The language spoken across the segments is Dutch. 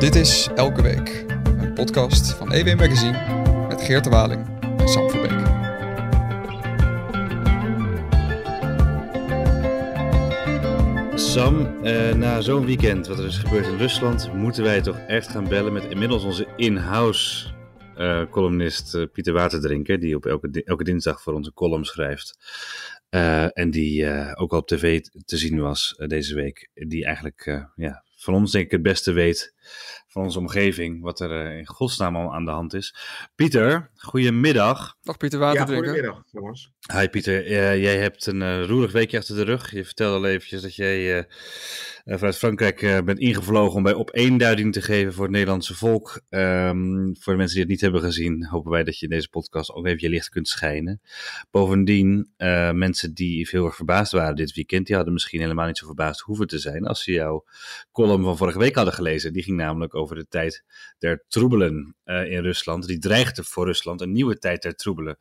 Dit is Elke Week, een podcast van EW Magazine met Geert de Waling en Sam Verbeek. Sam, eh, na zo'n weekend, wat er is gebeurd in Rusland, moeten wij toch echt gaan bellen met inmiddels onze in-house eh, columnist eh, Pieter Waterdrinker, die op elke, elke dinsdag voor onze column schrijft. Eh, en die ook al op tv te zien was deze week. Die eigenlijk ja, van ons denk ik het beste weet, van onze omgeving, wat er eh, in godsnaam al aan de hand is. Pieter, goedemiddag. Dag Pieter Ja, Waterdrinker. goedemiddag jongens. Hi Pieter, Eh, jij hebt een eh, roerig weekje achter de rug. Je vertelde al eventjes dat jij vanuit Frankrijk eh, bent ingevlogen om bij op eenduiding te geven voor het Nederlandse volk. Ehm, voor de mensen die het niet hebben gezien, hopen wij dat je in deze podcast ook even je licht kunt schijnen. Bovendien, eh, mensen die heel erg verbaasd waren dit weekend, die hadden misschien helemaal niet zo verbaasd hoeven te zijn als ze jouw column van vorige week hadden gelezen. Die ging namelijk over de tijd der troebelen eh, in Rusland. Die dreigde voor Rusland een nieuwe tijd der troebelen.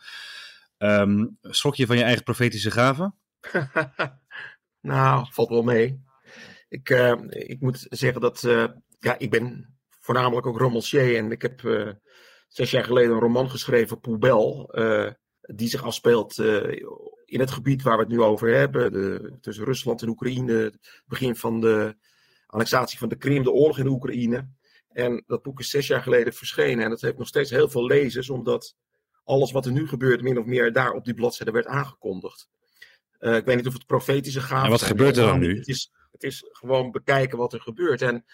Ehm schrok je van je eigen profetische gaven? nou, valt wel mee. Ik, eh, ik moet zeggen dat eh, ja, ik ben voornamelijk ook romancier en ik heb zes jaar geleden een roman geschreven, Poubel, eh, die zich afspeelt in het gebied waar we het nu over hebben, de, tussen Rusland en Oekraïne, begin van de annexatie van de Krim, de oorlog in de Oekraïne. En dat boek is zes jaar geleden verschenen en het heeft nog steeds heel veel lezers, omdat alles wat er nu gebeurt min of meer daar op die bladzijde werd aangekondigd. Eh, ik weet niet of het profetische gaven En wat gebeurt er dan nu? Het is, het is gewoon bekijken wat er gebeurt. En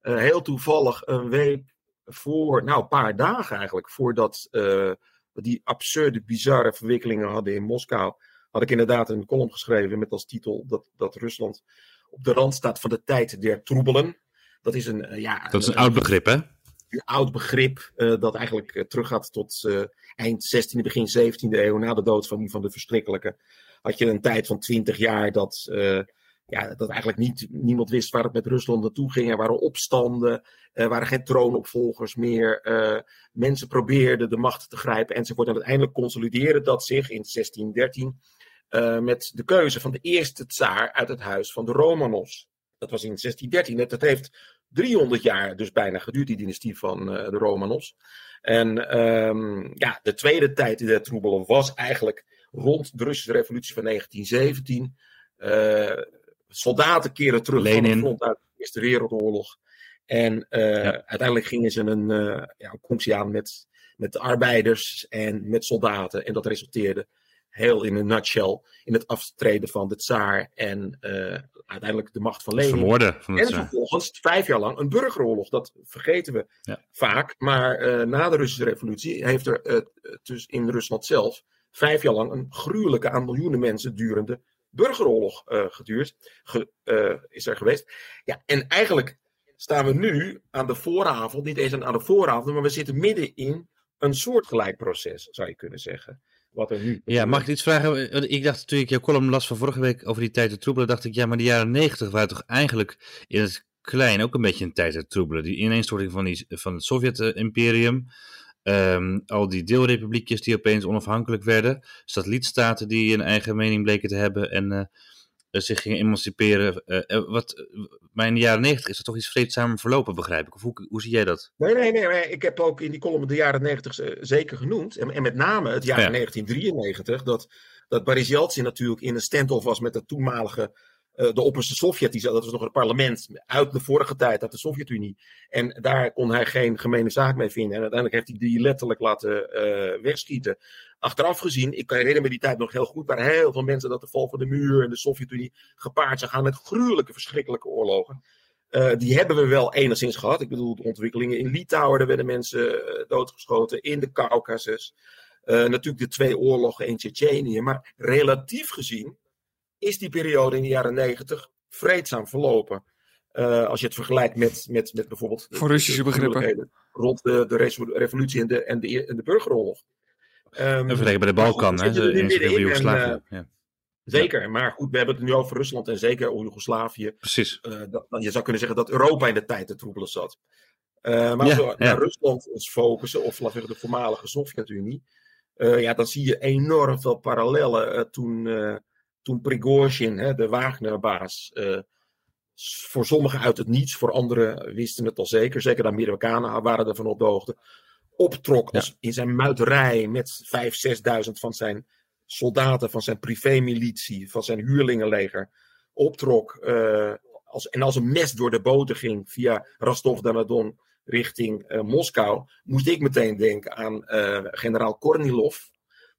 eh, heel toevallig een week voor, nou een paar dagen eigenlijk, voordat we die absurde, bizarre verwikkelingen hadden in Moskou, had ik inderdaad een column geschreven met als titel dat, dat Rusland op de rand staat van de tijd der troebelen. Dat is een, eh, ja, Dat is een oud begrip, hè? een oud begrip eh, dat eigenlijk eh, teruggaat tot eind 16e, begin 17e eeuw, na de dood van die van de verschrikkelijke. Had je een tijd van 20 jaar dat, ja, dat eigenlijk niet, niemand wist waar het met Rusland naartoe ging. Er waren opstanden, er waren geen troonopvolgers meer. mensen probeerden de macht te grijpen enzovoort. En uiteindelijk consolideerde dat zich in 1613 eh, met de keuze van de eerste tsaar uit het huis van de Romanovs. Dat was in 1613. Het- Dat heeft 300 jaar dus bijna geduurd, die dynastie van eh, de Romanovs. En ehm, ja, de tweede tijd in de troebelen was eigenlijk rond de Russische revolutie van 1917. Eh, soldaten keren terug van het front uit de Eerste Wereldoorlog. En Ja. uiteindelijk gingen ze een, eh ja, een aan met, met de arbeiders en met soldaten. En dat resulteerde heel in een nutshell in het aftreden van de tsaar en eh, uiteindelijk de macht van Lenin. Vermoorden van het En vervolgens vijf jaar lang een burgeroorlog. Dat vergeten we Ja. vaak. Maar eh, na de Russische revolutie heeft er eh, dus in Rusland zelf vijf jaar lang een gruwelijke aan miljoenen mensen durende burgeroorlog geduurd. Ge- is er geweest. Ja, en eigenlijk staan we nu aan de vooravond, niet eens aan de vooravond, maar we zitten midden in een soortgelijk proces, zou je kunnen zeggen. Wat er nu. Ja, mag ik iets vragen? Ik dacht toen ik jouw column las van vorige week over die tijd der troebelen, dacht ik, ja, maar de jaren negentig waren toch eigenlijk in het klein ook een beetje een tijd der troebelen. Die ineenstorting van, die, van het Sovjet-imperium, ehm, al die deelrepubliekjes die opeens onafhankelijk werden, satellietstaten die een eigen mening bleken te hebben en eh, zich gingen emanciperen. Eh, eh, wat, eh, maar in de jaren negentig is dat toch iets vreedzamer verlopen, begrijp ik? Of hoe, hoe zie jij dat? Nee, nee, nee, ik heb ook in die column de jaren 90 eh, zeker genoemd. En, en met name het jaar Ja. 1993, dat, dat Boris Yeltsin natuurlijk in een standoff was met de toenmalige, eh, de opperste Sovjet, die, dat was nog een parlement uit de vorige tijd, uit de Sovjet-Unie. En daar kon hij geen gemene zaak mee vinden. En uiteindelijk heeft hij die letterlijk laten eh, wegschieten. Achteraf gezien, ik herinner me die tijd nog heel goed, waren heel veel mensen dat de val van de muur en de Sovjet-Unie gepaard zijn gaan met gruwelijke, verschrikkelijke oorlogen. Eh, die hebben we wel enigszins gehad. Ik bedoel, de ontwikkelingen in Litouwen, daar werden mensen eh, doodgeschoten. In de Caucasus. Eh, natuurlijk de twee oorlogen in Tsjetsjenië. Maar relatief gezien is die periode in de jaren negentig vreedzaam verlopen. Als je het vergelijkt met, met, met bijvoorbeeld. Voor Russische begrippen. Rond de, de revolutie en de, en de, en de burgeroorlog. Ehm, En bij de Balkan, hè? in en, Joegoslavië. eh, ja, Zeker, maar goed, we hebben het nu over Rusland en zeker over Joegoslavië precies. eh, dat, je zou kunnen zeggen dat Europa in de tijd te troebelen zat. Eh, maar Ja, als we naar Rusland ons focussen, of laten we zeggen de voormalige Sovjet-Unie, ja, dan zie je enorm veel parallellen. toen, toen Prigozhin, hè, de Wagner-baas, voor sommigen uit het niets, voor anderen wisten het al zeker. Zeker de Amerikanen waren ervan op de hoogte. Optrok als in zijn muiterij met 5.000, 6.000 van zijn soldaten, van zijn privémilitie, van zijn huurlingenleger. Optrok uh, als, en als een mes door de boten ging via Rostov-Donadon richting uh, Moskou, moest ik meteen denken aan uh, generaal Kornilov.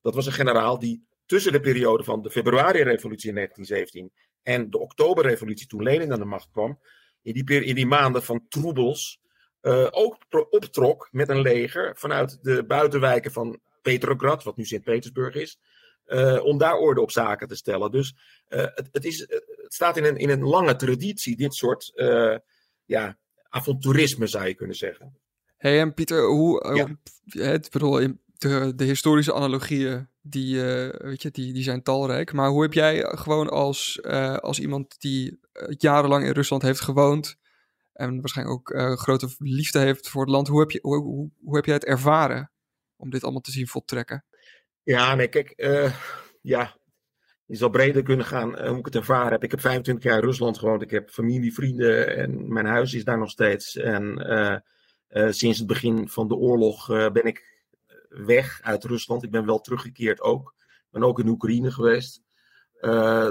Dat was een generaal die tussen de periode van de februari-revolutie in 1917 en de oktoberrevolutie, toen Lenin aan de macht kwam, in die, in die maanden van troebels, uh, ook optrok met een leger vanuit de buitenwijken van Petrograd, wat nu Sint-Petersburg is, uh, om daar orde op zaken te stellen. Dus uh, het, het, is, het staat in een, in een lange traditie, dit soort ja, avonturisme zou je kunnen zeggen. hey, en Pieter, hoe, ja. het, bedoel, de, de historische analogieën die, weet je, die, die zijn talrijk. Maar hoe heb jij gewoon als, als iemand die jarenlang in Rusland heeft gewoond en waarschijnlijk ook uh, grote liefde heeft voor het land, hoe heb, je, hoe, hoe, heb jij het ervaren om dit allemaal te zien voltrekken? Ja, nee, kijk, ja, je zal breder kunnen gaan hoe ik het ervaren heb. Ik heb 25 jaar in Rusland gewoond. Ik heb familie, vrienden en mijn huis is daar nog steeds. En sinds het begin van de oorlog ben ik weg uit Rusland. Ik ben wel teruggekeerd ook. Ik ben ook in Oekraïne geweest.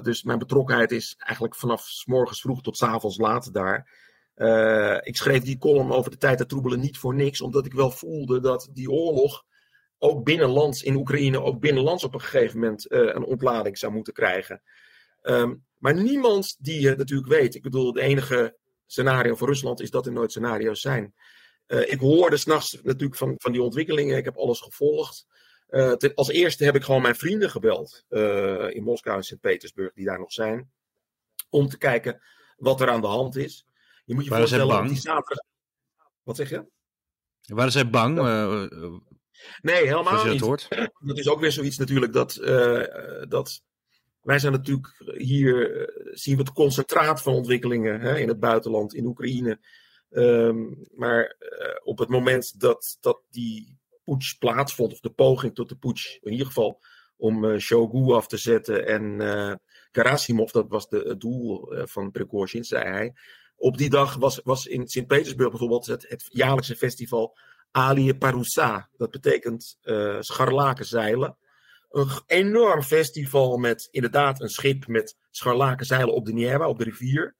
Dus mijn betrokkenheid is eigenlijk vanaf s morgens vroeg tot s avonds laat daar. Uh, ik schreef die column over de tijd der troebelen niet voor niks, omdat ik wel voelde dat die oorlog ook binnenlands in Oekraïne, ook binnenlands op een gegeven moment uh, een ontlading zou moeten krijgen. Um, maar niemand die het natuurlijk weet. Ik bedoel, het enige scenario voor Rusland is dat er nooit scenario's zijn. Uh, ik hoorde s'nachts natuurlijk van, van die ontwikkelingen. Ik heb alles gevolgd. Als eerste heb ik gewoon mijn vrienden gebeld. In Moskou en Sint-Petersburg, die daar nog zijn. Om te kijken wat er aan de hand is. Je moet je Waren voorstellen bang? die zaterdag. Wat zeg je? Waren zij bang? nee, helemaal je niet. Dat, hoort? dat is ook weer zoiets natuurlijk dat. dat wij zijn natuurlijk hier. zien we het concentraat van ontwikkelingen hè, in het buitenland, in Oekraïne. Um, maar uh, op het moment dat, dat die putsch plaatsvond, of de poging tot de putsch, in ieder geval om uh, Shogu af te zetten en uh, Gerasimov, dat was de, het doel van Prigozhin, zei hij. Op die dag was, was in Sint-Petersburg bijvoorbeeld het, het, jaarlijkse festival Alie Parousa. Dat betekent scharlakenzeilen. Een enorm festival met inderdaad een schip met scharlakenzeilen op de Neva, op de rivier.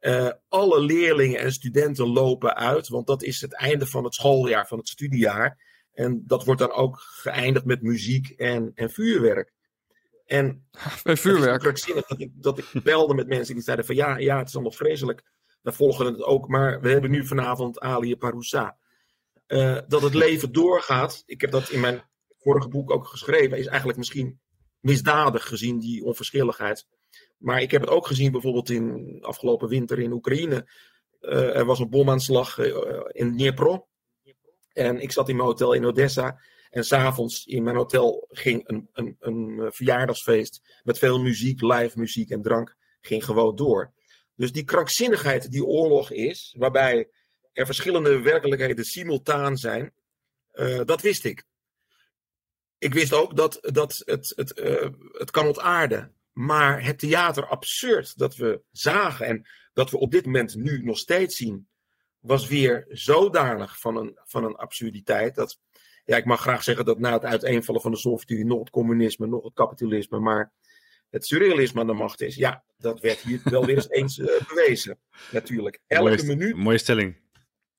Uh, alle leerlingen en studenten lopen uit, want dat is het einde van het schooljaar, van het studiejaar. En dat wordt dan ook geëindigd met muziek en, en vuurwerk. En Bij vuurwerk. Het is dat ik, dat ik belde met mensen die zeiden van ja, ja, het is allemaal vreselijk. Volgen het ook, maar we hebben nu vanavond Ali Parousa. Uh, dat het leven doorgaat, ik heb dat in mijn vorige boek ook geschreven, is eigenlijk misschien misdadig gezien die onverschilligheid. Maar ik heb het ook gezien bijvoorbeeld in afgelopen winter in Oekraïne. Uh, er was een bomaanslag uh, in Dnipro. En ik zat in mijn hotel in Odessa. En s'avonds in mijn hotel ging een, een, een verjaardagsfeest met veel muziek, live muziek en drank, ging gewoon door. Dus die krankzinnigheid die oorlog is, waarbij er verschillende werkelijkheden simultaan zijn, uh, dat wist ik. Ik wist ook dat, dat het, het, uh, het kan ontaarden. Maar het theater absurd dat we zagen en dat we op dit moment nu nog steeds zien, was weer zodanig van een, van een absurditeit. Dat, ja, ik mag graag zeggen dat na het uiteenvallen van de Sovjet-Unie nog het communisme, nog het kapitalisme, maar het surrealisme aan de macht is. Ja, dat werd hier wel weer eens eens uh, bewezen. Natuurlijk. Elke mooie, minuut. Mooie stelling.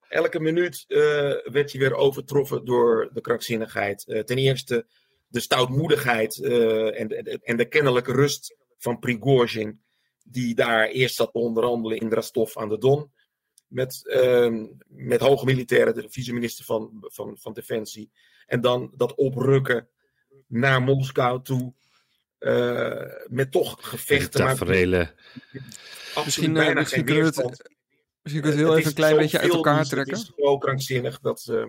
Elke minuut uh, werd je weer overtroffen door de krankzinnigheid. Uh, ten eerste de stoutmoedigheid en, en, de kennelijke rust van Prigozhin, die daar eerst zat te onderhandelen in Rostov aan de Don. Met, uh, met hoge militairen, de vice-minister van, van, van Defensie. En dan dat oprukken naar Moskou toe. Uh, met toch gevechten. Maar, misschien, uh, misschien kunnen we het, misschien kunnen we het heel even een klein beetje uit elkaar trekken. Het is zo krankzinnig dat.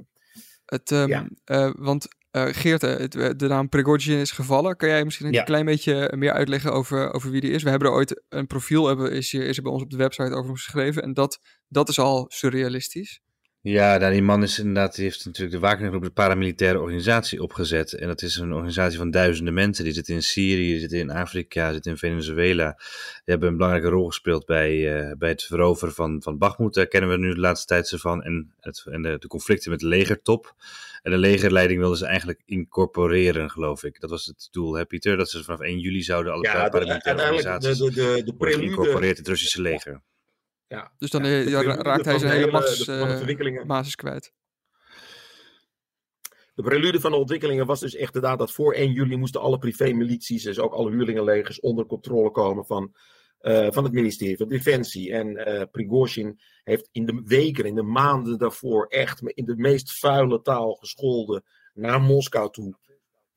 Het, um, ja. uh, want uh, Geert, het, de naam Prigozhin is gevallen. Kan jij misschien een ja. klein beetje meer uitleggen over, over wie die is? We hebben er ooit een profiel, hebben, is, is er bij ons op de website over geschreven. En dat, dat is al surrealistisch. Ja, nou, die man is inderdaad, die heeft natuurlijk de Wagnergroep, de paramilitaire organisatie, opgezet. En dat is een organisatie van duizenden mensen. Die zitten in Syrië, die zitten in Afrika, zitten in Venezuela. Die hebben een belangrijke rol gespeeld bij, uh, bij het veroveren van, van Bakhmut. Daar kennen we nu de laatste tijd van. En, het, en de, de, conflicten met de legertop. En de legerleiding wilden ze eigenlijk incorporeren, geloof ik. Dat was het doel, hè Pieter? Dat ze vanaf 1 juli zouden alle ja, paramilitaire organisaties de, de, de, de in het Russische leger. Ja. Dus dan ja, raakt hij zijn hele machts, uh, basis kwijt. De prelude van de ontwikkelingen was dus echt inderdaad dat voor 1 juli moesten alle privé-milities, dus ook alle huurlingenlegers, onder controle komen van, uh, van het ministerie van Defensie. En uh, Prigozhin heeft in de weken, in de maanden daarvoor echt in de meest vuile taal gescholden naar Moskou toe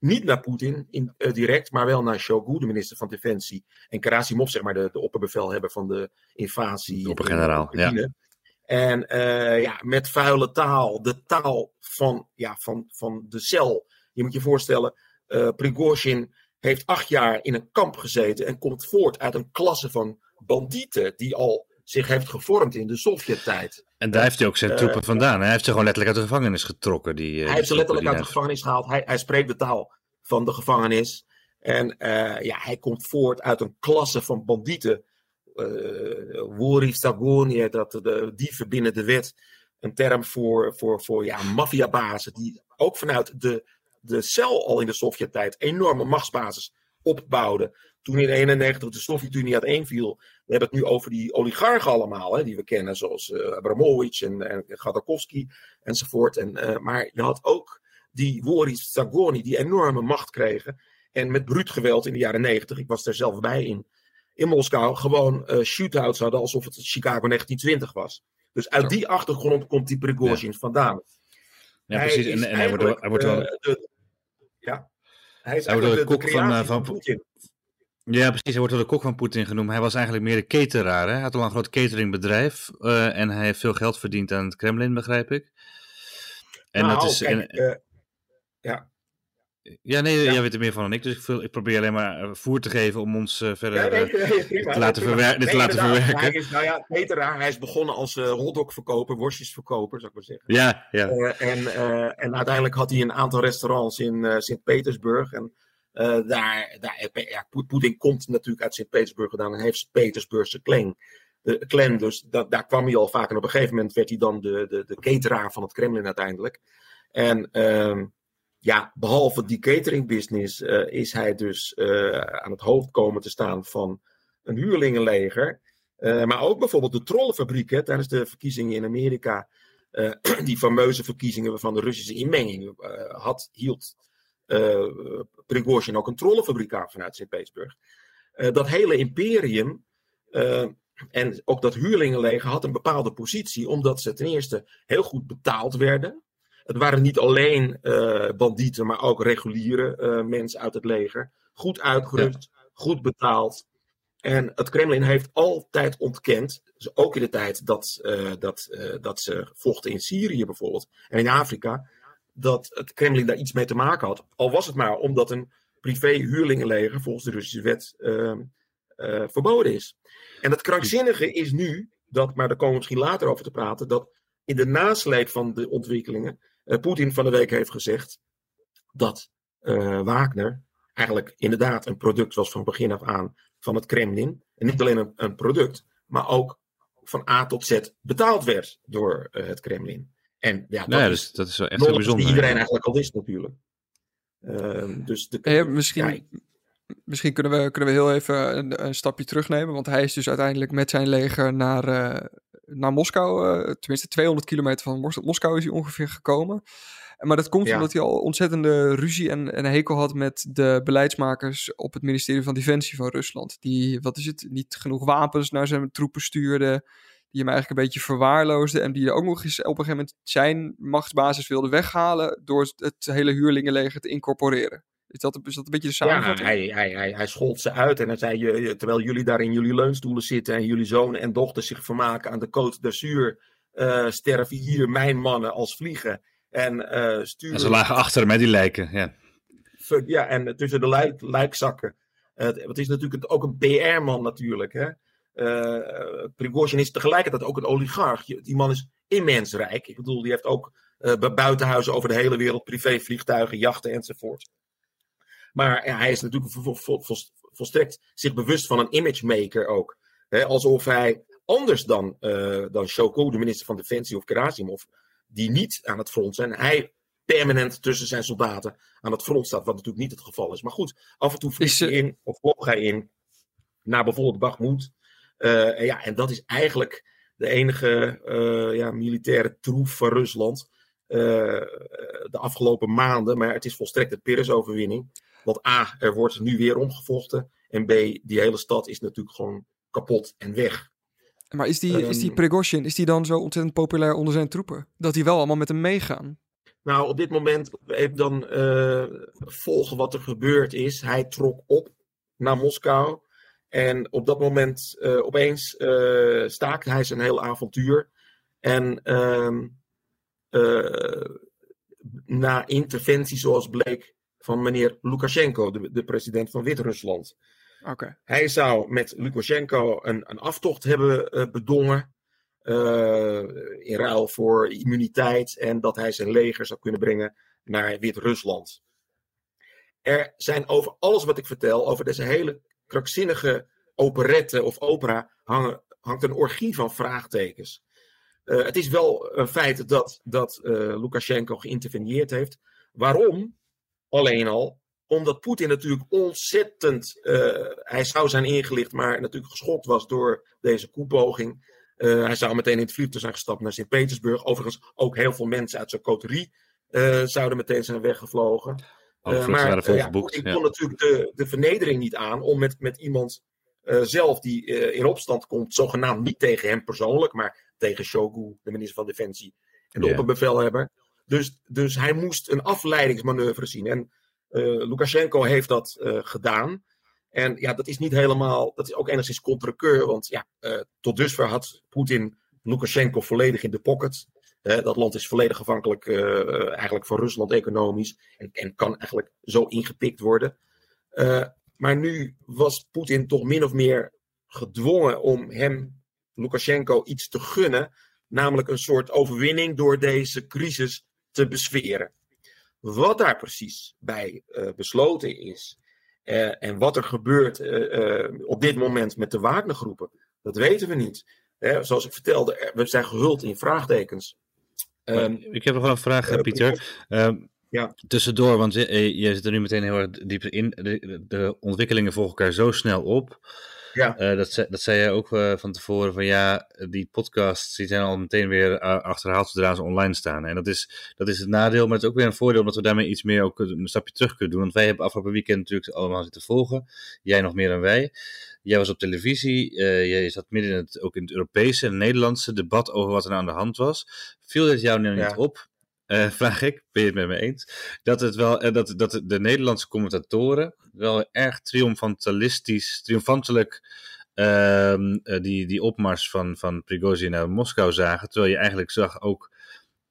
niet naar Poetin in, uh, direct, maar wel naar Shoigu, de minister van Defensie. En Karasimov, zeg maar, de, de opperbevelhebber van de invasie. De oppergeneraal, ja. En uh, ja, met vuile taal, de taal van, ja, van, van de cel. Je moet je voorstellen, uh, Prigozhin heeft acht jaar in een kamp gezeten en komt voort uit een klasse van bandieten die al zich heeft gevormd in de Sovjet-tijd. En daar heeft hij ook zijn troepen vandaan. Hij heeft ze gewoon letterlijk uit de gevangenis getrokken. Die, hij heeft ze letterlijk uit de gevangenis gehaald. Hij, hij spreekt de taal van de gevangenis. En ja, hij komt voort uit een klasse van bandieten. Wori Stagoni, dat de dieven binnen de wet. Een term voor, voor, voor ja, maffiabazen. Die ook vanuit de, de cel al in de Sovjet-tijd enorme machtsbasis opbouwden. Toen in 1991 de Sovjet-Unie uiteenviel. We hebben het nu over die oligarchen allemaal, hè, die we kennen. Zoals uh, Abramovich en, en Gadakowski enzovoort. En, uh, maar je had ook die Woris Zagoni, die enorme macht kregen. En met bruut geweld in de jaren 90, ik was er zelf bij in, in Moskou, gewoon uh, shootouts hadden alsof het Chicago 1920 was. Dus uit die achtergrond komt die Prigozhin ja. vandaan. Ja, precies. En, en hij, wordt, hij wordt wel. De, ja. Hij is hij wordt de, de kok van, van, Poetin. Ja, precies. Hij wordt wel de kok van Poetin genoemd. Hij was eigenlijk meer de cateraar. Hè? Hij had al een groot cateringbedrijf. Uh, en hij heeft veel geld verdiend aan het Kremlin, begrijp ik. En nou, dat is. Kijk, en, ja. Ja, nee, ja. jij weet er meer van dan ik. Dus ik, ik probeer alleen maar eh, voer te geven om ons uh, verder ja, nee, nee, prima, te laten, verwer nee, te laten verwerken. Hij is, nou ja, Peter, hij is begonnen als uh, hotdogverkoper, worstjesverkoper, zou ik maar zeggen. Ja, ja. En, en uiteindelijk had hij een aantal restaurants in Sint-Petersburg. En daar, daar ja, Poetin komt natuurlijk uit Sint-Petersburg gedaan en heeft Petersburgse clan. De clan, dus da, daar kwam hij al vaak. En op een gegeven moment werd hij dan de, de, de cateraar van het Kremlin uiteindelijk. En... Ehm, ja, behalve die catering business uh, is hij dus uh, aan het hoofd komen te staan van een huurlingenleger. Uh, maar ook bijvoorbeeld de trollenfabrieken tijdens de verkiezingen in Amerika. die fameuze verkiezingen waarvan de Russische inmenging had, hield Prigozhin ook een trollenfabriek aan vanuit Sint-Petersburg. dat hele imperium en ook dat huurlingenleger had een bepaalde positie, omdat ze ten eerste heel goed betaald werden. Het waren niet alleen uh, bandieten, maar ook reguliere uh, mensen uit het leger. Goed uitgerust, ja. goed betaald. En het Kremlin heeft altijd ontkend, dus ook in de tijd dat, uh, dat, dat ze vochten in Syrië bijvoorbeeld en in Afrika, dat het Kremlin daar iets mee te maken had. Al was het maar omdat een privé-huurlingenleger volgens de Russische wet ehm, verboden is. En het krankzinnige is nu, dat, maar daar komen we misschien later over te praten, dat in de nasleep van de ontwikkelingen uh, Poetin van de week heeft gezegd dat uh, Wagner eigenlijk inderdaad een product was van begin af aan van het Kremlin. En niet alleen een, een product, maar ook van A tot Z betaald werd door het Kremlin. En ja, dat, nou ja, dus, dat is wel echt heel bijzonder. Die iedereen eigenlijk al wist natuurlijk. Uh, dus de, hey, misschien, ja, misschien kunnen we, kunnen we heel even een, een, stapje terugnemen. Want hij is dus uiteindelijk met zijn leger naar, uh, naar Moskou. Uh, tenminste, 200 kilometer van Mos Moskou is hij ongeveer gekomen. Maar dat komt ja. omdat hij al ontzettende ruzie en, en hekel had met de beleidsmakers op het ministerie van Defensie van Rusland. Die, wat is het, niet genoeg wapens naar zijn troepen stuurden. Die hem eigenlijk een beetje verwaarloosde. En die ook nog eens op een gegeven moment zijn machtsbasis wilde weghalen. door het hele huurlingenleger te incorporeren. Is dat, is dat een beetje de samenvatting? Ja, hij, hij, hij, hij schold ze uit en hij zei, terwijl jullie daar in jullie leunstoelen zitten en jullie zonen en dochters zich vermaken aan de Côte d'Azur, uh, sterven hier mijn mannen als vliegen. En, uh, sturen... en ze lagen achter met die lijken, ja. Ja, en tussen de lijk, lijkzakken. Uh, het is natuurlijk ook een PR-man natuurlijk, hè. Uh, Prigozhin is tegelijkertijd ook een oligarch. Die man is immens rijk. Ik bedoel, die heeft ook uh, buitenhuizen over de hele wereld, privévliegtuigen, jachten enzovoort. Maar ja, hij is natuurlijk volstrekt zich bewust van een imagemaker ook. alsof hij anders dan, uh, dan Shoko, de minister van Defensie, of Kerasimov, die niet aan het front zijn, hij permanent tussen zijn soldaten aan het front staat, wat natuurlijk niet het geval is. Maar goed, af en toe vliegt hij in of vlog hij in naar bijvoorbeeld Bakhmut. Uh, en ja, en dat is eigenlijk de enige uh, ja, militaire troef van Rusland uh, de afgelopen maanden. Maar het is volstrekt de Pyrrhus-overwinning. Want A, er wordt nu weer omgevochten. En B, die hele stad is natuurlijk gewoon kapot en weg. Maar is die, um, is die ehm, Prigozhin, is die dan zo ontzettend populair onder zijn troepen? Dat die wel allemaal met hem meegaan? Nou, op dit moment even dan volgen wat er gebeurd is. Hij trok op naar Moskou. En op dat moment uh, opeens uh, staakte hij zijn hele avontuur. En uh, na interventie, zoals bleek, van meneer Lukashenko, de, de president van Wit-Rusland. Okay. Hij zou met Lukashenko een, een aftocht hebben bedongen. in ruil voor immuniteit en dat hij zijn leger zou kunnen brengen naar Wit-Rusland. Er zijn over alles wat ik vertel, over deze hele krankzinnige operette of opera hangt een orgie van vraagtekens. Uh, het is wel een feit dat, dat uh, Lukashenko geïnterveneerd heeft. Waarom? Alleen al omdat Poetin natuurlijk ontzettend. Uh, hij zou zijn ingelicht, maar natuurlijk geschokt was door deze koepoging. hij zou meteen in het vliegtuig zijn gestapt naar Sint-Petersburg. Overigens, ook heel veel mensen uit zijn coterie zouden meteen zijn weggevlogen. Uh, maar uh, ja, ik kon natuurlijk de, de vernedering niet aan om met, met iemand uh, zelf die in opstand komt, zogenaamd niet tegen hem persoonlijk, maar tegen Shogu, de minister van Defensie en de opperbevelhebber. Dus, dus hij moest een afleidingsmanoeuvre zien. En Lukashenko heeft dat gedaan. En ja, dat is niet helemaal, dat is ook enigszins contrakeur, want ja, tot dusver had Poetin Lukashenko volledig in de pocket dat land is volledig afhankelijk uh, eigenlijk van Rusland economisch en, en kan eigenlijk zo ingepikt worden. Uh, maar nu was Poetin toch min of meer gedwongen om hem, Lukashenko, iets te gunnen, namelijk een soort overwinning door deze crisis te besferen. Wat daar precies bij besloten is en wat er gebeurt op dit moment met de Wagnergroepen, dat weten we niet. zoals ik vertelde, we zijn gehuld in vraagtekens. Um, ik heb nog wel een vraag, uh, Pieter. Um, ja. Tussendoor, want je, je, zit er nu meteen heel erg diep in. De, de ontwikkelingen volgen elkaar zo snel op. Ja. Uh, dat, dat zei jij ook uh, van tevoren, van ja, die podcasts die zijn al meteen weer achterhaald zodra ze online staan. En dat is, dat is het nadeel, maar het is ook weer een voordeel, omdat we daarmee iets meer ook een stapje terug kunnen doen. Want wij hebben afgelopen weekend natuurlijk allemaal zitten volgen. Jij nog meer dan wij. Jij was op televisie, uh, jij zat midden in het, ook in het Europese en Nederlandse debat over wat er nou aan de hand was. Viel dit jou nou niet op, uh, vraag ik, ben je het met me eens, dat, het wel, uh, dat, dat de Nederlandse commentatoren wel erg triomfantalistisch, triomfantelijk uh, die, die opmars van, van Prigozhin naar Moskou zagen, terwijl je eigenlijk zag ook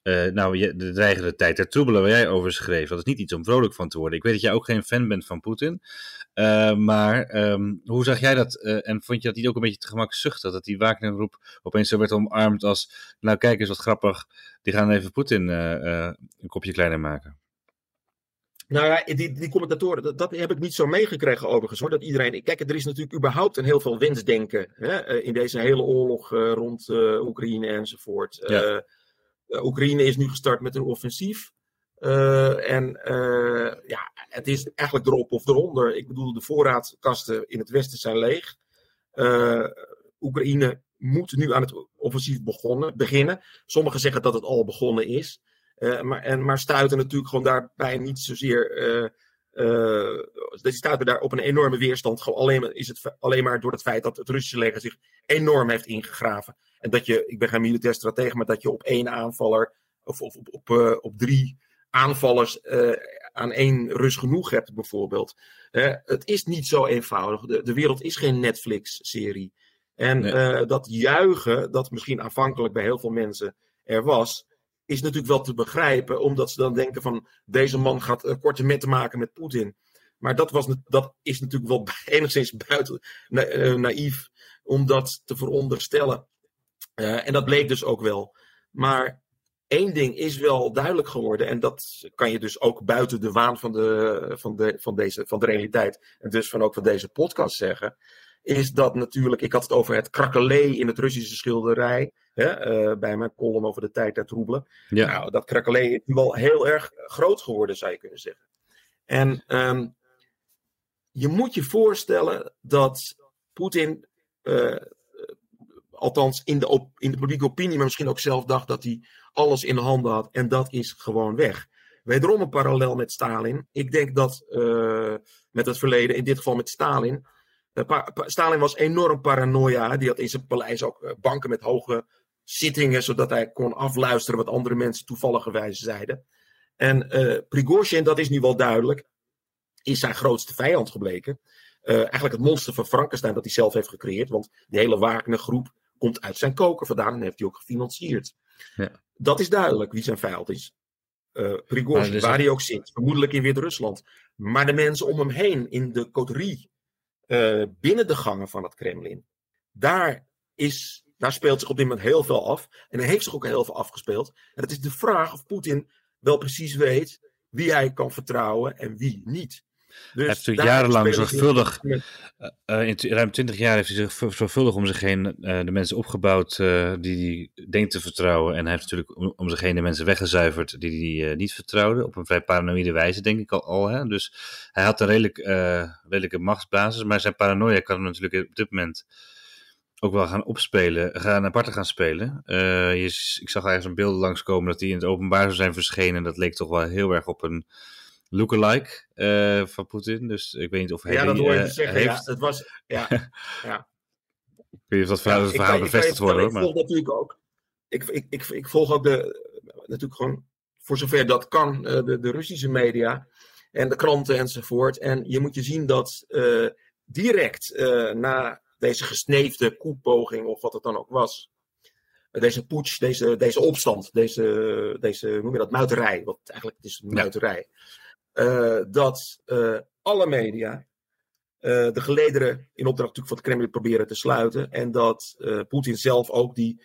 uh, nou, de dreigende tijd der troebelen waar jij over schreef. Dat is niet iets om vrolijk van te worden. Ik weet dat jij ook geen fan bent van Poetin. Uh, maar um, hoe zag jij dat? Uh, en vond je dat niet ook een beetje te gemakzuchtig? Dat die Wagnergroep opeens zo werd omarmd als... Nou, kijk eens wat grappig. Die gaan even Poetin een kopje kleiner maken. Nou ja, die, die commentatoren, dat, dat, heb ik niet zo meegekregen overigens hoor. Dat iedereen. Kijk, er is natuurlijk überhaupt een heel veel wensdenken hè, in deze hele oorlog rond Oekraïne enzovoort. Ja. Uh, Oekraïne is nu gestart met een offensief. Uh, en uh, ja, het is eigenlijk erop of eronder. Ik bedoel, de voorraadkasten in het westen zijn leeg. Oekraïne moet nu aan het offensief begonnen, beginnen. Sommigen zeggen dat het al begonnen is. maar, en, maar stuiten natuurlijk gewoon daarbij niet zozeer. Uh, die stuiten daar op een enorme weerstand. Gewoon alleen, is het alleen maar door het feit dat het Russische leger zich enorm heeft ingegraven. En dat je, ik ben geen militair stratege, maar dat je op één aanvaller of, of op, op, uh, op drie aanvallers uh, aan één Rus genoeg hebt, bijvoorbeeld. Uh, het is niet zo eenvoudig. De, de wereld is geen Netflix-serie. En nee. dat juichen, dat misschien aanvankelijk bij heel veel mensen er was, is natuurlijk wel te begrijpen, omdat ze dan denken van deze man gaat korte metten maken met Poetin. Maar dat, was, dat is natuurlijk wel enigszins buiten na, naïef om dat te veronderstellen. Uh, en dat bleek dus ook wel. Maar één ding is wel duidelijk geworden, en dat kan je dus ook buiten de waan van de, van de, van deze, van de realiteit, en dus van ook van deze podcast zeggen, is dat natuurlijk, ik had het over het krakelee in het Russische schilderij, hè, uh, bij mijn column over de tijd der troebelen. Ja. Nou, dat krakelee is nu wel heel erg groot geworden, zou je kunnen zeggen. En um, je moet je voorstellen dat Poetin, uh, althans in de, in de publieke opinie, maar misschien ook zelf dacht dat hij alles in de handen had. En dat is gewoon weg. Wederom een parallel met Stalin. Ik denk dat uh, met het verleden, in dit geval met Stalin. Uh, Stalin was enorm paranoia. Die had in zijn paleis ook banken met hoge zittingen, zodat hij kon afluisteren wat andere mensen toevalligerwijs zeiden. En uh, Prigozhin, dat is nu wel duidelijk, is zijn grootste vijand gebleken. Uh, eigenlijk het monster van Frankenstein dat hij zelf heeft gecreëerd. Want de hele Wagner-groep komt uit zijn koker vandaan en heeft hij ook gefinancierd. Ja. Dat is duidelijk wie zijn vijand is. Uh, Prigozhin, waar hij ook zit. Vermoedelijk in Wit-Rusland. Maar de mensen om hem heen in de coterie. Uh, binnen de gangen van het Kremlin. Daar, is, daar speelt zich op dit moment heel veel af. En er heeft zich ook heel veel afgespeeld. En het is de vraag of Poetin wel precies weet wie hij kan vertrouwen en wie niet. Dus hij heeft natuurlijk jarenlang zorgvuldig, uh, in ruim twintig jaar heeft hij zich zorgvuldig om zich heen uh, de mensen opgebouwd uh, die hij denkt te vertrouwen. En hij heeft natuurlijk om, om zich heen de mensen weggezuiverd die hij niet vertrouwde. Op een vrij paranoïde wijze, denk ik al. al hè? Dus hij had een redelijk, redelijke machtsbasis, maar zijn paranoia kan hem natuurlijk op dit moment ook wel gaan opspelen, gaan apart gaan spelen. je, ik zag ergens een beeld langskomen dat hij in het openbaar zou zijn verschenen. Dat leek toch wel heel erg op een lookalike uh, van Poetin. Dus ik weet niet of hij. Ja, dat hoor je uh, zeggen. Heeft. Ja, het was. Ja, ja. ik weet niet of dat verhaal, ja, verhaal bevestigd wordt. Ik, volg natuurlijk ook. Ik, ik, ik, ik volg ook de. Natuurlijk gewoon. Voor zover dat kan, uh, de, de Russische media. En de kranten enzovoort. En je moet je zien dat direct na deze gesneefde koepoging, of wat het dan ook was. Deze putsch, deze, deze opstand, deze, deze, noem je dat, muiterij. Wat eigenlijk het is muiterij. Ja dat uh, alle media uh, de gelederen in opdracht natuurlijk van het Kremlin proberen te sluiten. En dat Poetin zelf ook, die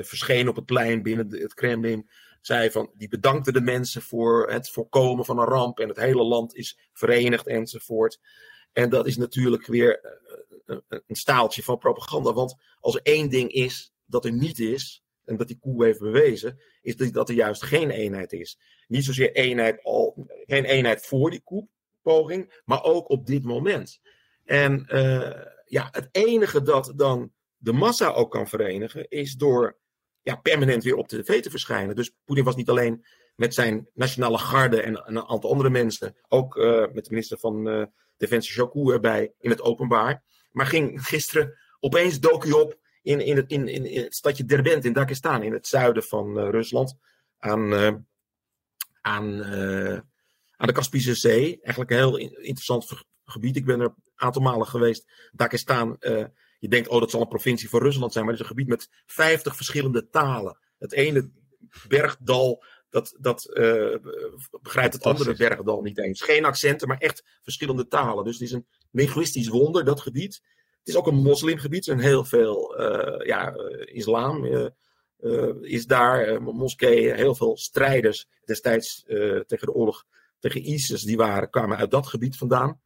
verscheen op het plein binnen het Kremlin, zei van, die bedankte de mensen voor het voorkomen van een ramp en het hele land is verenigd enzovoort. En dat is natuurlijk weer een staaltje van propaganda. Want als er één ding is dat er niet is, en dat die koe heeft bewezen, is dat er juist geen eenheid is. Niet zozeer eenheid al, geen eenheid voor die koepoging, maar ook op dit moment. En uh, ja, het enige dat dan de massa ook kan verenigen, is door ja, permanent weer op de tv te verschijnen. Dus Poetin was niet alleen met zijn nationale garde en een aantal andere mensen, ook uh, met de minister van uh, Defensie Shoku erbij in het openbaar, maar ging gisteren opeens dook op in, in, het, in, in, het stadje Derbent in Dagestan, in het zuiden van uh, Rusland, aan, uh, aan, uh, aan de Kaspische Zee. Eigenlijk een heel interessant gebied. Ik ben er een aantal malen geweest. Dagestan, je denkt, oh, dat zal een provincie van Rusland zijn, maar het is een gebied met 50 verschillende talen. Het ene bergdal dat, dat uh, begrijpt het andere bergdal niet eens. Geen accenten, maar echt verschillende talen. Dus het is een linguistisch wonder, dat gebied. Is ook een moslimgebied. Zijn heel veel uh, ja, uh, islam uh, is daar. moskeeën, heel veel strijders destijds tegen de oorlog tegen ISIS. Die waren, kwamen uit dat gebied vandaan.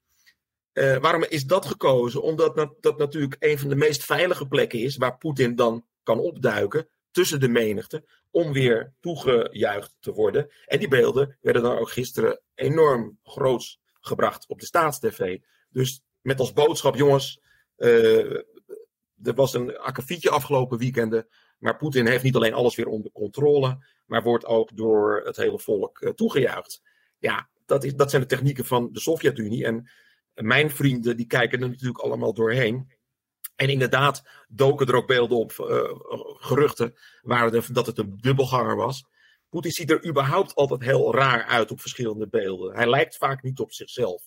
waarom is dat gekozen? Omdat dat, natuurlijk een van de meest veilige plekken is. Waar Poetin dan kan opduiken tussen de menigte. Om weer toegejuicht te worden. En die beelden werden dan ook gisteren enorm groot gebracht op de staatstv. Dus met als boodschap, jongens, er was een akkefietje afgelopen weekenden. Maar Poetin heeft niet alleen alles weer onder controle, maar wordt ook door het hele volk uh, toegejuicht. Ja, dat, is, dat zijn de technieken van de Sovjet-Unie. En mijn vrienden die kijken er natuurlijk allemaal doorheen. En inderdaad doken er ook beelden op, uh, geruchten, waren dat het een dubbelganger was. Poetin ziet er überhaupt altijd heel raar uit op verschillende beelden. Hij lijkt vaak niet op zichzelf.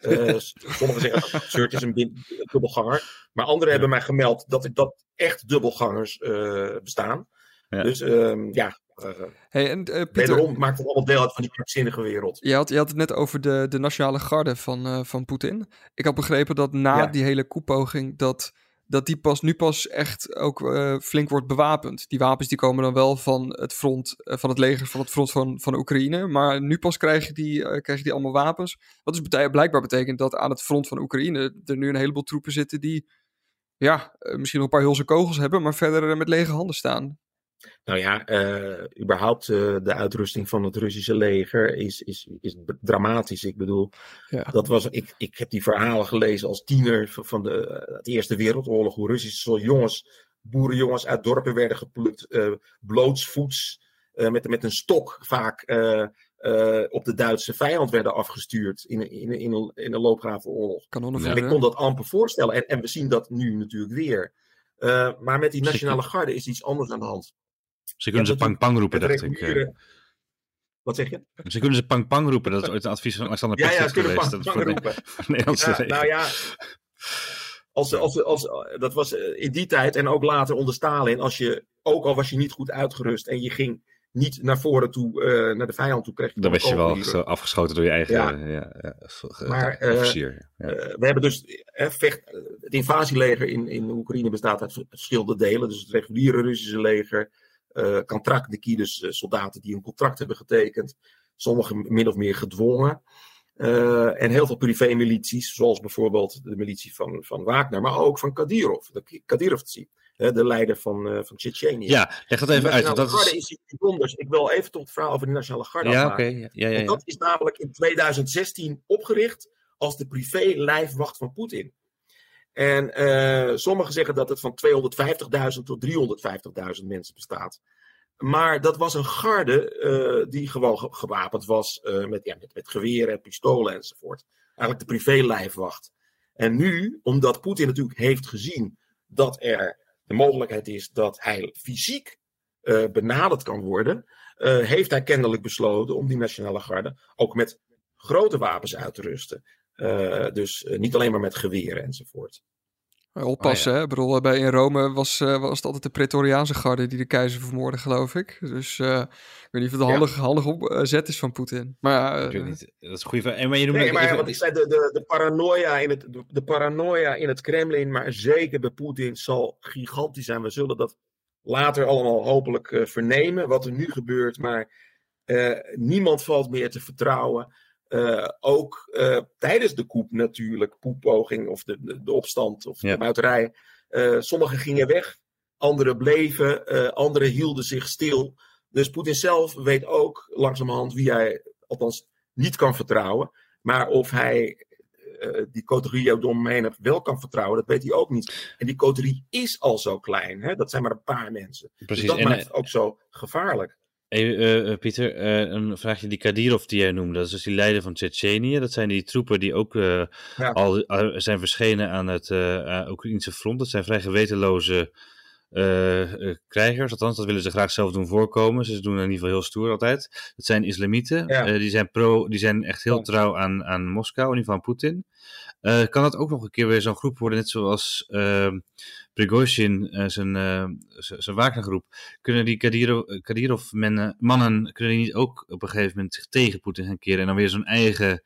Uh, sommigen zeggen shirt is een dubbelganger. Maar anderen hebben mij gemeld dat, dat echt dubbelgangers uh, bestaan. Ja. Dus um, ja, uh, hey, en, uh, Pieter, maakt het allemaal deel uit van die krankzinnige wereld. Je had, je had het net over de, de nationale garde van, uh, van Poetin. Ik had begrepen dat na ja. die hele koepoging dat dat die pas nu pas echt ook uh, flink wordt bewapend. Die wapens die komen dan wel van het front, uh, van het leger van het front van, van Oekraïne. Maar nu pas krijg je die, uh, krijg je die allemaal wapens. Wat dus blijkbaar betekent dat aan het front van Oekraïne er nu een heleboel troepen zitten die ja, misschien nog een paar hulse kogels hebben, maar verder met lege handen staan. Nou ja, uh, überhaupt uh, de uitrusting van het Russische leger is, is, is dramatisch. Ik bedoel, ja. dat was, ik, ik heb die verhalen gelezen als tiener van, de, uh, de Eerste Wereldoorlog. Hoe Russische jongens, boerenjongens uit dorpen werden geplukt, blootsvoets, met, met een stok vaak op de Duitse vijand werden afgestuurd in, in, in, in, in een loopgravenoorlog. En ik kon dat amper voorstellen. En, en we zien dat nu natuurlijk weer. maar met die Nationale Garde is iets anders aan de hand. Ze kunnen ze pang pang roepen, dacht ik. Eh. Wat zeg je? Ze kunnen ze pang pang roepen. Dat is ooit een advies van Alexander Ja, ja, ze kunnen pang pang roepen. ja, nou ja, als, als, als, dat was eh, in die tijd en ook later onder Stalin. Als je, ook al was je niet goed uitgerust en je ging niet naar voren toe, uh, naar de vijand toe, kreeg je Dan was je wel zo afgeschoten door je eigen ja. Ja, ja, maar, uh, officier. Uh, we hebben dus vecht, het invasieleger in, in Oekraïne bestaat uit verschillende delen. Dus het reguliere Russische leger, uh, contract, dus soldaten die een contract hebben getekend. Sommigen min of meer gedwongen. Uh, en heel veel privé-milities, zoals bijvoorbeeld de militie van, van Wagner, maar ook van Kadyrov, de Kadyrovtsi, de leider van, uh, van Tsjetsjenië. Ja, leg dat even uit. De dat garde is... iets bijzonders. Ik wil even tot het verhaal over de Nationale Garde ja, oké. Ja, ja, ja, Dat is namelijk in 2016 opgericht als de privé-lijfwacht van Poetin. En uh, sommigen zeggen dat het van 250.000 tot 350.000 mensen bestaat. Maar dat was een garde uh, die gewoon gewapend was uh, met, ja, met, met pistolen enzovoort. Eigenlijk de privé-lijfwacht. En nu, omdat Poetin natuurlijk heeft gezien dat er de mogelijkheid is dat hij fysiek benaderd kan worden, heeft hij kennelijk besloten om die nationale garde ook met grote wapens uit te rusten. Dus niet alleen maar met geweren enzovoort. Oppassen, oh, ja. hè? Ik bedoel, bij in Rome was, uh, was het altijd de Pretoriaanse garde die de keizer vermoordde, geloof ik. Dus uh, ik weet niet of het handig, ja. handig opzet is van Poetin. Maar ik weet niet. Dat is een goede vraag. Maar je nee, maar even... wat ik zei, de, de, de, paranoia in het, de, de paranoia in het Kremlin, maar zeker bij Poetin, zal gigantisch zijn. We zullen dat later allemaal hopelijk uh, vernemen, wat er nu gebeurt. Maar niemand valt meer te vertrouwen. Uh, ook uh, tijdens de koep natuurlijk, poepoging of de, de, de opstand of ja. de muiterij. Uh, sommigen gingen weg, anderen bleven, anderen hielden zich stil. Dus Poetin zelf weet ook langzamerhand wie hij althans niet kan vertrouwen. Maar of hij die coterie op de omheen wel kan vertrouwen, dat weet hij ook niet. En die coterie is al zo klein, hè? dat zijn maar een paar mensen. Dus Precies. Dus dat en, maakt het ook zo gevaarlijk. Hey, uh, Pieter, uh, een vraagje. Die Kadirov die jij noemde, dat is dus die leider van Tsjetsjenië. Dat zijn die troepen die ook uh, ja. al zijn verschenen aan het Oekraïnse front. Dat zijn vrij gewetenloze krijgers. Althans, dat willen ze graag zelf doen voorkomen. Ze doen in ieder geval heel stoer altijd. Dat zijn islamieten. Ja. die, zijn pro, die zijn echt heel trouw aan, aan Moskou, in ieder geval aan Poetin. Kan dat ook nog een keer weer zo'n groep worden, net zoals ehm, Prigozhin, uh, zijn, uh, zijn kunnen die Kadirov, Kadirov mannen, kunnen die niet ook op een gegeven moment zich tegen Poetin gaan keren en dan weer zo'n eigen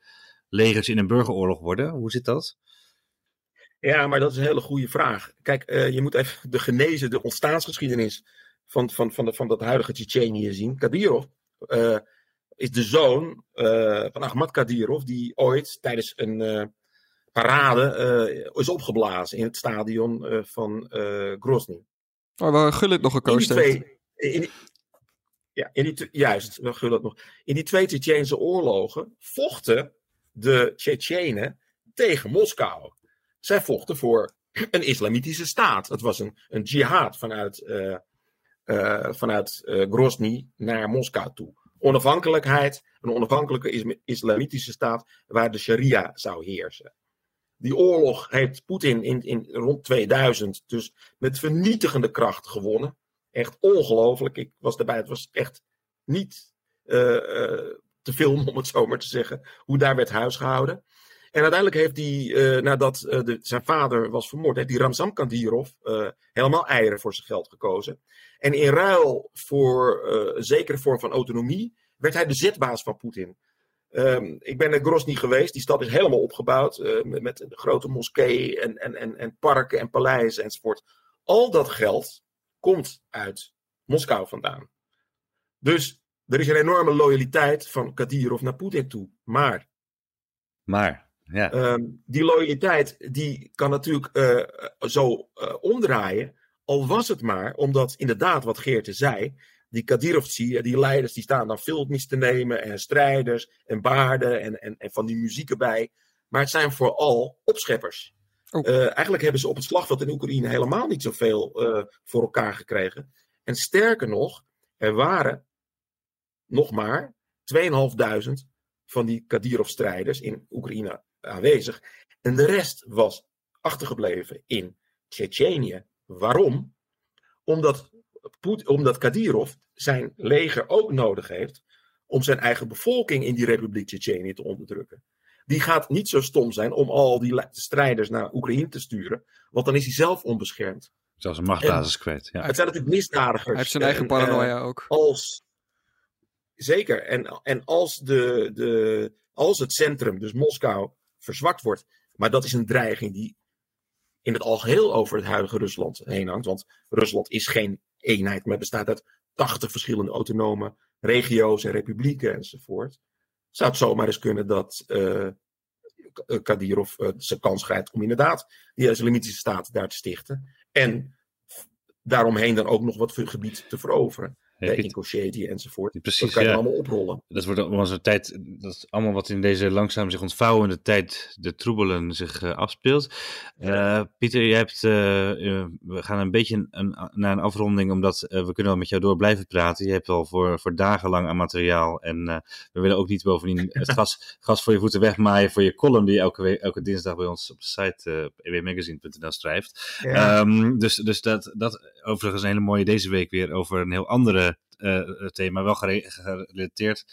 legertje in een burgeroorlog worden? Hoe zit dat? Ja, maar dat is een hele goede vraag. Kijk, uh, je moet even de genezen, de ontstaansgeschiedenis van, van, van, de, van dat huidige Tsjetsjenië zien. Kadirov is de zoon van Ahmad Kadirov, die ooit tijdens een parade uh, is opgeblazen in het stadion uh, van uh, Grozny. Oh, waar Gullit nog gekozen heeft. In die, ja, in die, juist, waar Gullit nog. In die twee Tsjetsjeense oorlogen vochten de Tsjetsjenen tegen Moskou. Zij vochten voor een islamitische staat. Het was een, een jihad vanuit, vanuit Grozny naar Moskou toe. Onafhankelijkheid, een onafhankelijke islamitische staat waar de sharia zou heersen. Die oorlog heeft Poetin in, in rond 2000 dus met vernietigende kracht gewonnen. Echt ongelooflijk. Ik was daarbij. Het was echt niet uh, uh, te filmen, om het zo maar te zeggen, hoe daar werd huisgehouden. En uiteindelijk heeft hij, uh, nadat zijn vader was vermoord, heeft die Ramzan Kadyrov helemaal eieren voor zijn geld gekozen. En in ruil voor een zekere vorm van autonomie werd hij de zetbaas van Poetin. Ehm, ik ben naar Grozny geweest. Die stad is helemaal opgebouwd uh, met, met, een grote moskee en, en, en, en parken en paleizen enzovoort. Al dat geld komt uit Moskou vandaan. Dus er is een enorme loyaliteit van Kadyrov naar Poetin toe. Maar. Maar. Ja. Ehm, die loyaliteit die kan natuurlijk uh, zo uh, omdraaien. Al was het maar omdat inderdaad, wat Geerte zei, die Kadyrovci, die leiders, die staan dan filmpjes te nemen en strijders en baarden en, en, en van die muziek erbij. Maar het zijn vooral opscheppers. Oh. Uh, eigenlijk hebben ze op het slagveld in Oekraïne helemaal niet zoveel uh, voor elkaar gekregen. En sterker nog, er waren nog maar 2.500 van die Kadyrov-strijders in Oekraïne aanwezig. En de rest was achtergebleven in Tsjetsjenië. Waarom? Omdat, omdat Kadyrov zijn leger ook nodig heeft om zijn eigen bevolking in die Republiek Tsjetsjenië te onderdrukken. Die gaat niet zo stom zijn om al die strijders naar Oekraïne te sturen, want dan is hij zelf onbeschermd. Zelfs een machtsbasis kwijt. Ja. Het zijn natuurlijk misdadigers. Hij heeft zijn eigen paranoia uh, ook. Als, zeker. En, en als, de, de, als het centrum, dus Moskou, verzwakt wordt. Maar dat is een dreiging die in het algeheel over het huidige Rusland heen hangt. Want Rusland is geen eenheid, maar bestaat uit 80 verschillende autonome regio's en republieken enzovoort. Zou het zomaar eens kunnen dat uh, Kadyrov uh, zijn kans grijpt om inderdaad die islamitische staat daar te stichten. En daaromheen dan ook nog wat gebied te veroveren Incocheti enzovoort. Precies, dat kan je allemaal oprollen. Dat wordt onze tijd, dat is allemaal wat in deze langzaam zich ontvouwende tijd, de troebelen zich uh, afspeelt. Uh, Pieter, je hebt, uh, we gaan een beetje een, naar een afronding, omdat we kunnen wel met jou door blijven praten. Je hebt al voor, voor dagenlang aan materiaal en we willen ook niet bovendien het gas, gas voor je voeten wegmaaien voor je column die je elke, week, elke dinsdag bij ons op de site ewmagazine.nl schrijft. Ja. Um, dus dus dat, dat overigens een hele mooie deze week weer over een heel andere uh, thema, wel gerelateerd,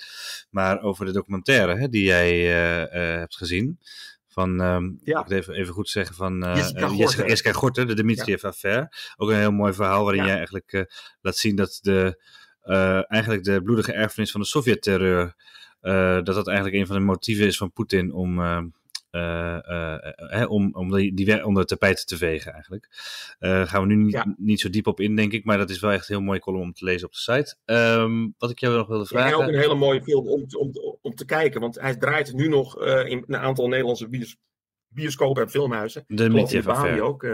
maar over de documentaire hè, die jij uh, hebt gezien. Van, um, ja. ik even, even goed zeggen, van uh, Jessica, Jessica Gorter, de Dmitriev-affaire. Ook een heel mooi verhaal waarin ja. jij eigenlijk laat zien dat de, eigenlijk de bloedige erfenis van de Sovjet-terreur, dat dat eigenlijk een van de motieven is van Poetin om uh, om, om die, die onder het tapijt te vegen eigenlijk. Gaan we nu niet, ja. niet zo diep op in, denk ik. Maar dat is wel echt een heel mooi column om te lezen op de site. Um, wat ik jou nog wilde vragen... Ja, ook een hele mooie film om, om, om te kijken. Want hij draait nu nog in een aantal Nederlandse bios, bioscopen en filmhuizen. De Mitjev ook.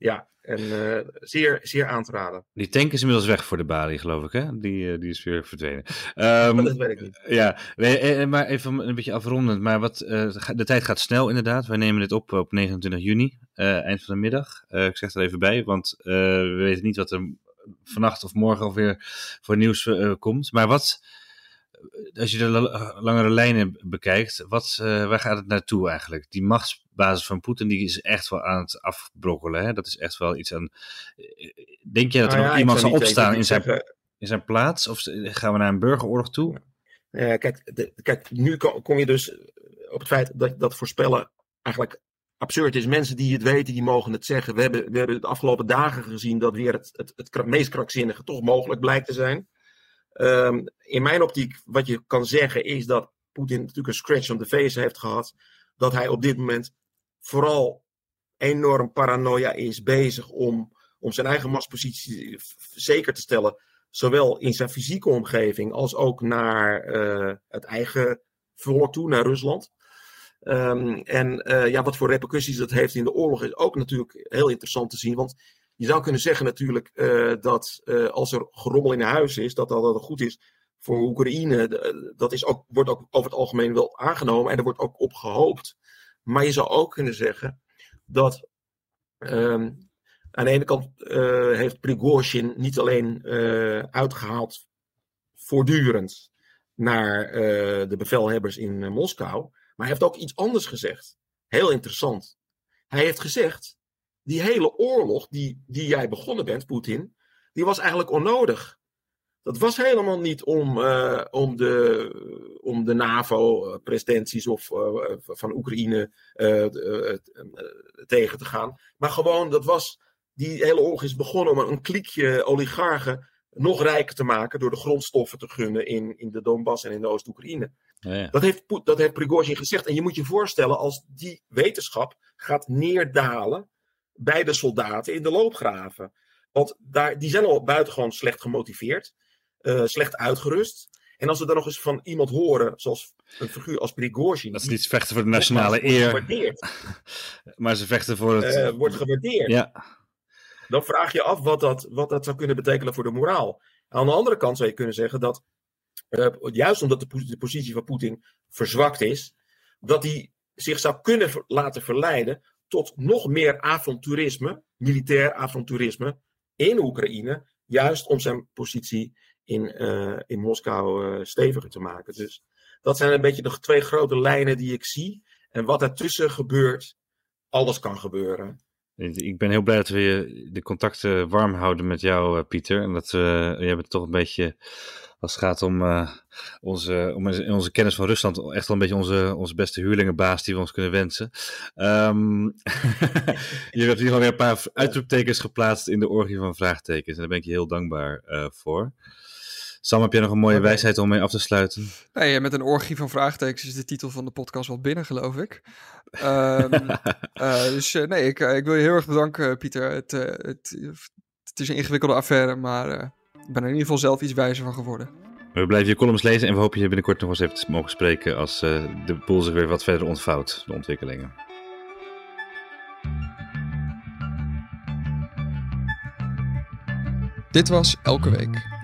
Ja, en uh, zeer, zeer aan te raden. Die tank is inmiddels weg voor de balie, geloof ik, hè? Die, uh, die is weer verdwenen. Um, dat weet ik niet. Ja, eh, maar even een beetje afrondend. Maar wat, uh, de tijd gaat snel inderdaad. Wij nemen dit op op 29 juni, eind van de middag. ik zeg er even bij, want we weten niet wat er vannacht of morgen alweer voor nieuws komt. Maar wat als je de langere lijnen bekijkt, wat, uh, waar gaat het naartoe eigenlijk? Die machtsbasis van Poetin die is echt wel aan het afbrokkelen. Hè? Dat is echt wel iets aan. Denk je dat er nou ja, nog iemand zal opstaan in zijn, in zijn plaats? Of gaan we naar een burgeroorlog toe? Ja, kijk, de, kijk, nu kom je dus op het feit dat dat voorspellen eigenlijk absurd is. Mensen die het weten, die mogen het zeggen. We hebben, we hebben de afgelopen dagen gezien dat weer het, het, het meest krankzinnige toch mogelijk blijkt te zijn. Um, in mijn optiek, wat je kan zeggen, is dat Poetin natuurlijk een scratch on the face heeft gehad. Dat hij op dit moment vooral enorm paranoia is bezig om, om zijn eigen machtspositie zeker te stellen. Zowel in zijn fysieke omgeving als ook naar uh, het eigen volk toe, naar Rusland. Um, en uh, ja, wat voor repercussies dat heeft in de oorlog is ook natuurlijk heel interessant te zien. Want je zou kunnen zeggen natuurlijk uh, dat uh, als er gerommel in huis is, dat dat, dat goed is voor Oekraïne. Dat is ook, wordt ook over het algemeen wel aangenomen en er wordt ook op gehoopt. Maar je zou ook kunnen zeggen dat um, aan de ene kant heeft Prigozhin niet alleen uitgehaald voortdurend naar de bevelhebbers in Moskou, maar hij heeft ook iets anders gezegd. Heel interessant. Hij heeft gezegd die hele oorlog die, die jij begonnen bent, Poetin, die was eigenlijk onnodig. Dat was helemaal niet om, uh, om, de, om de NAVO-presidenties of uh, van Oekraïne uh, tegen te gaan. Maar gewoon, dat was, die hele oorlog is begonnen om een kliekje oligarchen nog rijker te maken door de grondstoffen te gunnen in, in de Donbass en in de Oost-Oekraïne. Ja, Dat, heeft, dat heeft Prigozhin gezegd. En je moet je voorstellen als die wetenschap gaat neerdalen bij de soldaten in de loopgraven. Want daar, die zijn al buitengewoon slecht gemotiveerd, uh, slecht uitgerust. En als we dan nog eens van iemand horen, zoals een figuur als Prigozhin... Dat ze niet vechten voor de nationale eer. maar ze vechten voor het... Uh, wordt gewaardeerd. Ja. Dan vraag je af wat dat, wat dat zou kunnen betekenen voor de moraal. Aan de andere kant zou je kunnen zeggen dat, uh, juist omdat de, de positie van Poetin verzwakt is, dat hij zich zou kunnen laten verleiden tot nog meer avonturisme, militair avonturisme, in Oekraïne, juist om zijn positie in, uh, in Moskou uh, steviger te maken. Dus dat zijn een beetje de twee grote lijnen die ik zie. En wat ertussen gebeurt, alles kan gebeuren. Ik ben heel blij dat we de contacten warm houden met jou, uh, Pieter. En dat we, jij bent toch een beetje, als het gaat om, uh, onze, om onze kennis van Rusland, echt wel een beetje onze, onze beste huurlingenbaas die we ons kunnen wensen. Um, je hebt hier alweer een paar uitroeptekens geplaatst in de orgie van vraagtekens. En daar ben ik je heel dankbaar voor. Sam, heb jij nog een mooie okay. wijsheid om mee af te sluiten? Nee, met een orgie van vraagtekens is de titel van de podcast wel binnen, geloof ik. Um, uh, dus uh, nee, ik, ik, wil je heel erg bedanken, Pieter. Het, het, het is een ingewikkelde affaire, maar ik ben er in ieder geval zelf iets wijzer van geworden. We blijven je columns lezen en we hopen je binnenkort nog eens even mogen spreken als de boel zich weer wat verder ontvouwt, de ontwikkelingen. Dit was Elke Week,